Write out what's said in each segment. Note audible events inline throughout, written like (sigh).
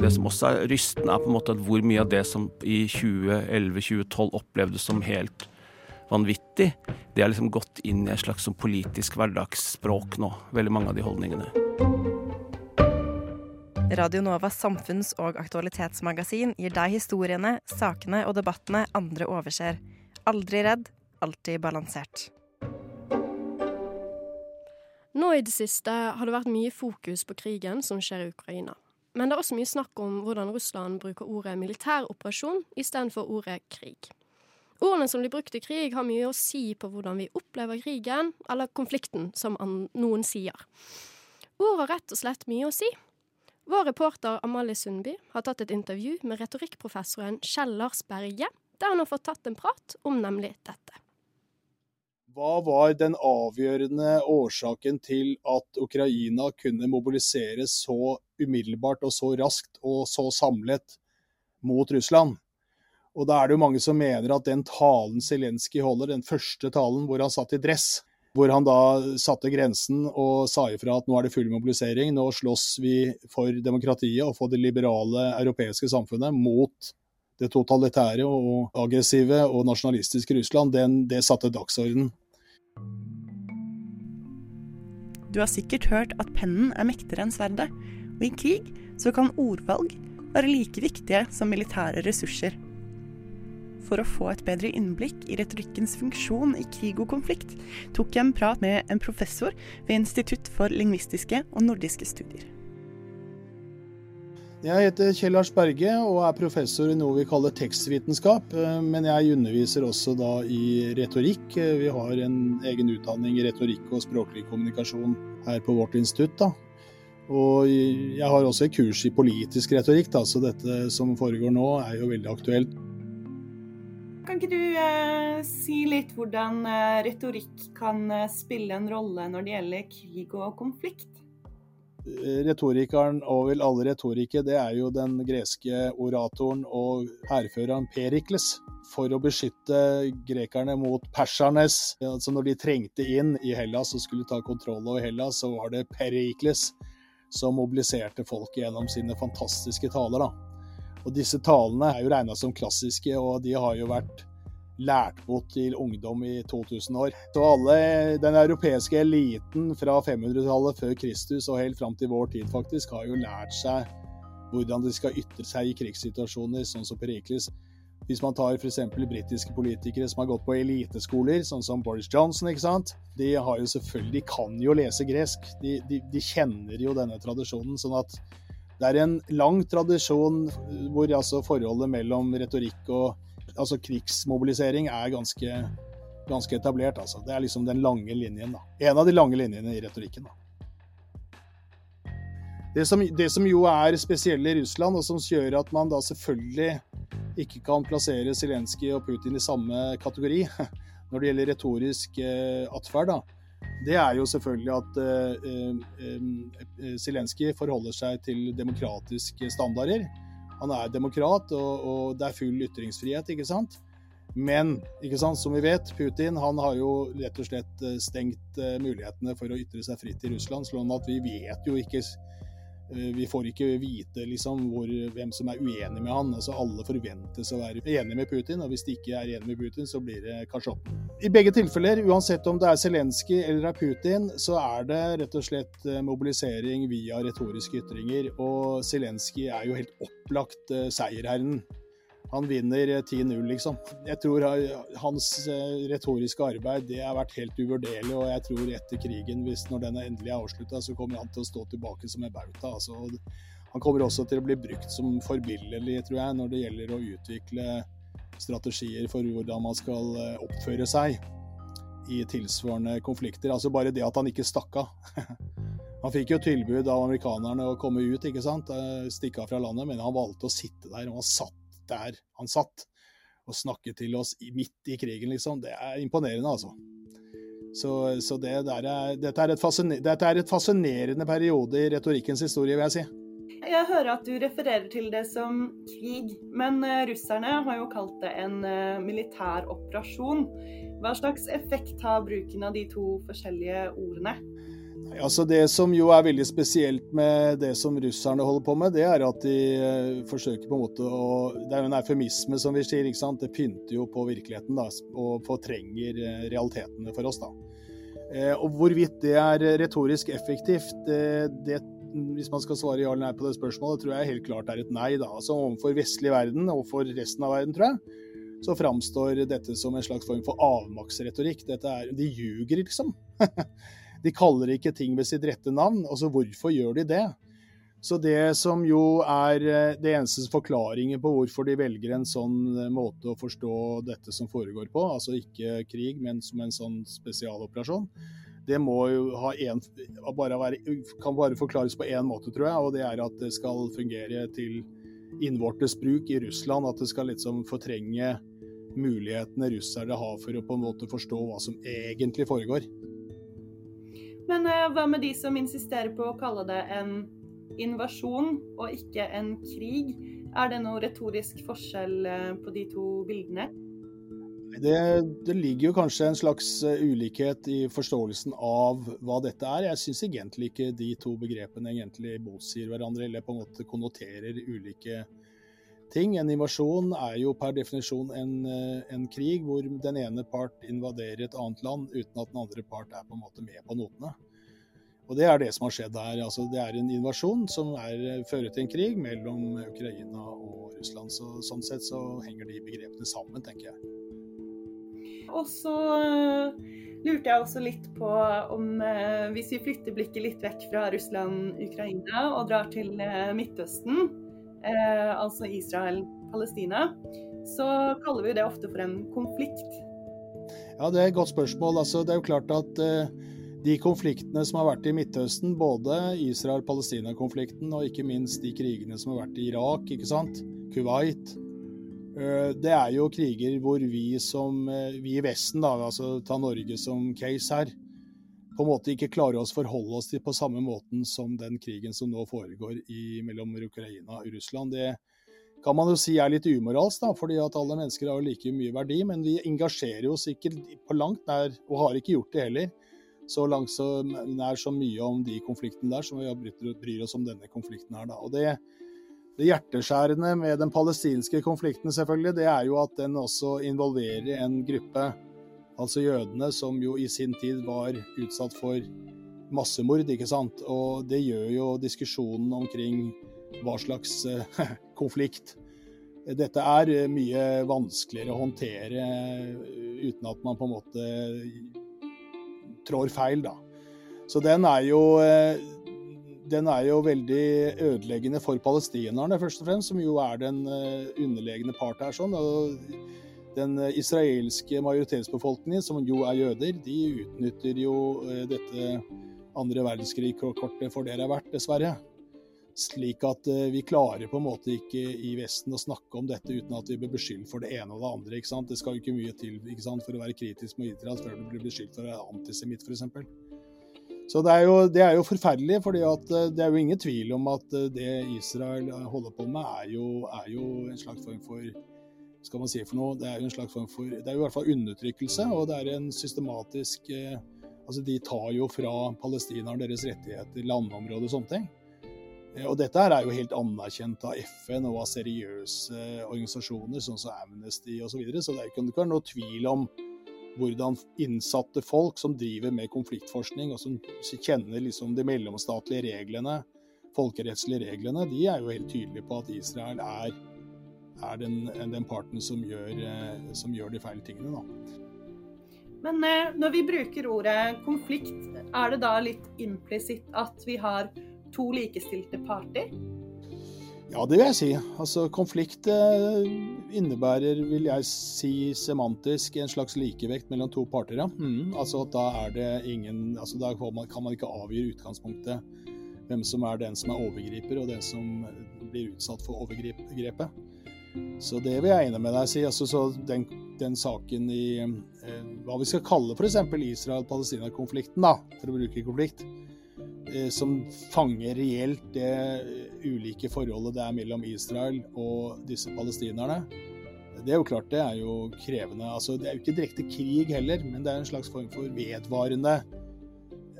Men det som også er rystende, er på en måte at hvor mye av det som i 2011-2012 opplevdes som helt vanvittig, det er liksom gått inn i et slags sånn politisk hverdagsspråk nå. Veldig mange av de holdningene. Radio Novas samfunns- og aktualitetsmagasin gir deg historiene, sakene og debattene andre overser. Aldri redd, alltid balansert. Nå i det siste har det vært mye fokus på krigen som skjer i Ukraina. Men det er også mye snakk om hvordan Russland bruker ordet militæroperasjon istedenfor ordet krig. Ordene som blir brukt i krig, har mye å si på hvordan vi opplever krigen, eller konflikten, som noen sier. Ord har rett og slett mye å si. Vår reporter Amalie Sundby har tatt et intervju med retorikkprofessoren Kjell Lars Berge, der han har fått tatt en prat om nemlig dette. Hva var den avgjørende årsaken til at Ukraina kunne mobilisere så umiddelbart og så raskt og så samlet mot Russland? Og da er det jo mange som mener at den talen Zelenskyj holder, den første talen hvor han satt i dress, hvor han da satte grensen og sa ifra at nå er det full mobilisering, nå slåss vi for demokratiet og for det liberale europeiske samfunnet mot det totalitære og aggressive og nasjonalistiske Russland, den, det satte dagsorden. Du har sikkert hørt at pennen er mektigere enn sverdet, og i krig så kan ordvalg være like viktige som militære ressurser for å få et bedre innblikk i retorikkens funksjon i krig og konflikt, tok jeg en prat med en professor ved Institutt for lingvistiske og nordiske studier. Jeg heter Kjell Lars Berge og er professor i noe vi kaller tekstvitenskap. Men jeg underviser også da i retorikk. Vi har en egen utdanning i retorikk og språklig kommunikasjon her på vårt institutt. da. Og jeg har også et kurs i politisk retorikk, da, så dette som foregår nå er jo veldig aktuelt. Kan ikke du eh, si litt hvordan eh, retorikk kan eh, spille en rolle når det gjelder krig og konflikt? Retorikeren og vel alle retorikere, det er jo den greske oratoren og hærføreren Perikles. For å beskytte grekerne mot persernes, altså når de trengte inn i Hellas og skulle ta kontroll over Hellas, så var det Perikles som mobiliserte folket gjennom sine fantastiske taler. da. Og disse talene er jo regna som klassiske, og de har jo vært lært bort til ungdom i 2000 år. Så alle, den europeiske eliten fra 500-tallet før Kristus og helt fram til vår tid faktisk, har jo lært seg hvordan de skal ytre seg i krigssituasjoner, sånn som Perikles. Hvis man tar f.eks. britiske politikere som har gått på eliteskoler, sånn som Boris Johnson, ikke sant? de har jo selvfølgelig, de kan jo lese gresk. De, de, de kjenner jo denne tradisjonen. sånn at det er en lang tradisjon hvor altså forholdet mellom retorikk og altså krigsmobilisering er ganske, ganske etablert. Altså. Det er liksom den lange linjen. Da. En av de lange linjene i retorikken. Da. Det som, det som jo er spesielt i Russland, og som gjør at man da selvfølgelig ikke kan plassere Zelenskyj og Putin i samme kategori (laughs) når det gjelder retorisk eh, atferd, det er jo selvfølgelig at uh, Zelenskyj forholder seg til demokratiske standarder. Han er demokrat, og, og, det er full ytringsfrihet, ikke sant. Men ikke sant, som vi vet, Putin han har jo rett og slett stengt mulighetene for å ytre seg fritt i Russland. sånn at vi vet jo ikke Eh, vi får ikke vite liksom, hvor, hvem som er uenig med han. Altså, alle forventes å være enig med Putin, og hvis de ikke er enig med Putin, så blir det kasjotten. I begge tilfeller, uansett om det er Zelenskyj eller er Putin, så er det rett og slett eh, mobilisering via retoriske ytringer. Og Zelenskyj er jo helt opplagt uh, seierherren. Han vinner 10-0, eh, liksom. Jeg tror hans eh, retoriske arbeid det har vært helt uvurderlig, og jeg tror etter krigen, hvis når den er endelig er avslutta, så kommer han til å stå tilbake som en bauta. Altså, han kommer også til å bli brukt som forbilledlig, tror jeg, når det gjelder å utvikle strategier for hvordan man skal eh, oppføre seg i tilsvarende konflikter. Altså bare det at han ikke stakk av. (laughs) Han fikk jo tilbud av amerikanerne å komme ut, ikke sant, stikke av fra landet, men han valgte å sitte der. og Han satt der han satt og snakket til oss midt i krigen, liksom. Det er imponerende, altså. Så, så det er, dette, er dette, er et fascinerende periode i retorikkens historie, vil jeg si. Jeg hører at du refererer til det som krig, men eh, russerne har jo kalt det en eh, militær operasjon. Hva slags effekt har bruken av de to forskjellige ordene? Altså Det som jo er veldig spesielt med det som russerne holder på med, det er at de eh, forsøker på en måte å Det er jo en eufemisme, som vi sier. ikke sant? Det pynter jo på virkeligheten da, og fortrenger eh, realitetene for oss. da. Eh, og Hvorvidt det er retorisk effektivt, det, det, hvis man skal svare ja eller nei på det spørsmålet, tror jeg helt klart er et nei. da. Altså Overfor vestlig verden og for resten av verden, tror jeg, så framstår dette som en slags form for avmaktsretorikk. Dette er, De ljuger, liksom. (laughs) De kaller ikke ting ved sitt rette navn. Altså, hvorfor gjør de det? Så det som jo er eh, det eneste forklaringen på hvorfor de velger en sånn eh, måte å forstå dette som foregår på, altså ikke krig, men som en sånn spesialoperasjon, det må jo ha en, bare være, kan bare forklares på én måte, tror jeg. Og det er at det skal fungere til innvortes bruk i Russland. At det skal liksom fortrenge mulighetene russere har for å på en måte forstå hva som egentlig foregår. Men uh, hva med de som insisterer på å kalle det en invasjon og ikke en krig? Er det noe retorisk forskjell uh, på de to bildene? Det, det, ligger jo kanskje en slags uh, ulikhet i forståelsen av hva dette er. Jeg syns egentlig ikke de to begrepene egentlig motsier hverandre eller på en måte konnoterer ulike ting. En invasjon er jo per definisjon en, en, krig hvor den ene part invaderer et annet land uten at den andre part er på en måte med på notene. Og Det er det som har skjedd her. Altså, det er en invasjon som er, fører til en krig mellom Ukraina og Russland. Så, sånn sett så henger de begrepene sammen, tenker jeg. Og så eh, lurte jeg også litt på om eh, hvis vi flytter blikket litt vekk fra Russland-Ukraina og drar til eh, Midtøsten, eh, altså Israel-Palestina, så kaller vi det ofte for en konflikt. Ja, det er et godt spørsmål. Altså, det er jo klart at eh, de konfliktene som har vært i Midtøsten, både Israel-Palestina-konflikten og ikke minst de krigene som har vært i Irak, ikke sant? Kuwait, eh, det er jo kriger hvor vi som eh, vi i Vesten, da, altså ta Norge som case her, på en måte ikke klarer oss forholde oss til på samme måten som den krigen som nå foregår i, mellom Ukraina og Russland. Det kan man jo si er litt umoralsk, da, fordi at alle mennesker har like mye verdi. Men vi engasjerer oss ikke på langt nær, og har ikke gjort det heller, så langt så nær så mye om de konfliktene der som vi bryr oss om denne konflikten her. Da. Og det, det hjerteskjærende med den palestinske konflikten selvfølgelig, det er jo at den også involverer en gruppe altså jødene, som jo i sin tid var utsatt for massemord, ikke sant. Og det gjør jo diskusjonen omkring hva slags uh, (laughs) konflikt dette er, eh, mye vanskeligere å håndtere uh, uten at man på en måte trår feil, da. Så den er jo den er jo veldig ødeleggende for palestinerne, først og fremst, som jo er den underlegne part her. sånn, og den eh, israelske majoritetsbefolkningen, som jo er jøder, de utnytter jo eh, dette andre verdenskrig-kortet for det det er verdt, dessverre. Slik at eh, vi klarer på en måte ikke i Vesten å snakke om dette uten at vi blir beskyldt for det ene og det andre. ikke sant? Det skal jo ikke mye til ikke sant, for å være kritisk med Israel før du blir beskyldt for å være antisemitt, f.eks. Så det er, jo, det er, jo, forferdelig, for det er jo ingen tvil om at det Israel holder på med, er jo, er jo en slags form for skal man si for noe, det er jo en slags form for Det er i hvert fall undertrykkelse, og det er en systematisk eh, Altså, de tar jo fra palestinerne deres rettigheter, landområder og sånne ting. Eh, og dette her er jo helt anerkjent av FN og av seriøse organisasjoner, sånn som Amnesty osv. Så, videre. så det kan ikke være noe tvil om hvordan innsatte folk som driver med konfliktforskning, og som kjenner liksom de mellomstatlige reglene, folkerettslige reglene, de er jo helt tydelige på at Israel er er den, den parten som gjør, eh, som gjør, de feile tingene. Da. Men eh, når vi bruker ordet konflikt, er det da litt implisitt at vi har to likestilte parter? Ja, det vil jeg si. Altså, konflikt eh, innebærer, vil jeg si semantisk, en slags likevekt mellom to parter. Ja. Mm, altså Da er det ingen altså Da kan man, ikke avgjøre utgangspunktet hvem som er den som er overgriper, og den som blir utsatt for overgrepet. Så det vil jeg enig med deg si. Altså, så den, den, saken i eh, hva vi skal kalle f.eks. Israel-Palestina-konflikten, da, for å bruke konflikt, eh, som fanger reelt det ulike forholdet det er mellom Israel og disse palestinerne. Det er jo klart det er jo krevende. Altså, det er jo ikke direkte krig heller, men det er en slags form for vedvarende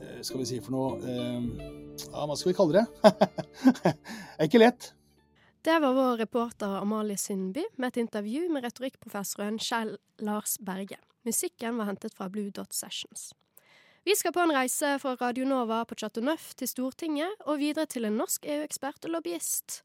eh, skal vi si for noe eh, Ja, hva skal vi kalle det? (laughs) det er ikke lett. Det var vår reporter Amalie Sundby med et intervju med retorikkprofessoren Kjell Lars Berge. Musikken var hentet fra Blue Dot Sessions. Vi skal på en reise fra Radio Nova på Chateau Neuf til Stortinget, og videre til en norsk EU-ekspert og lobbyist.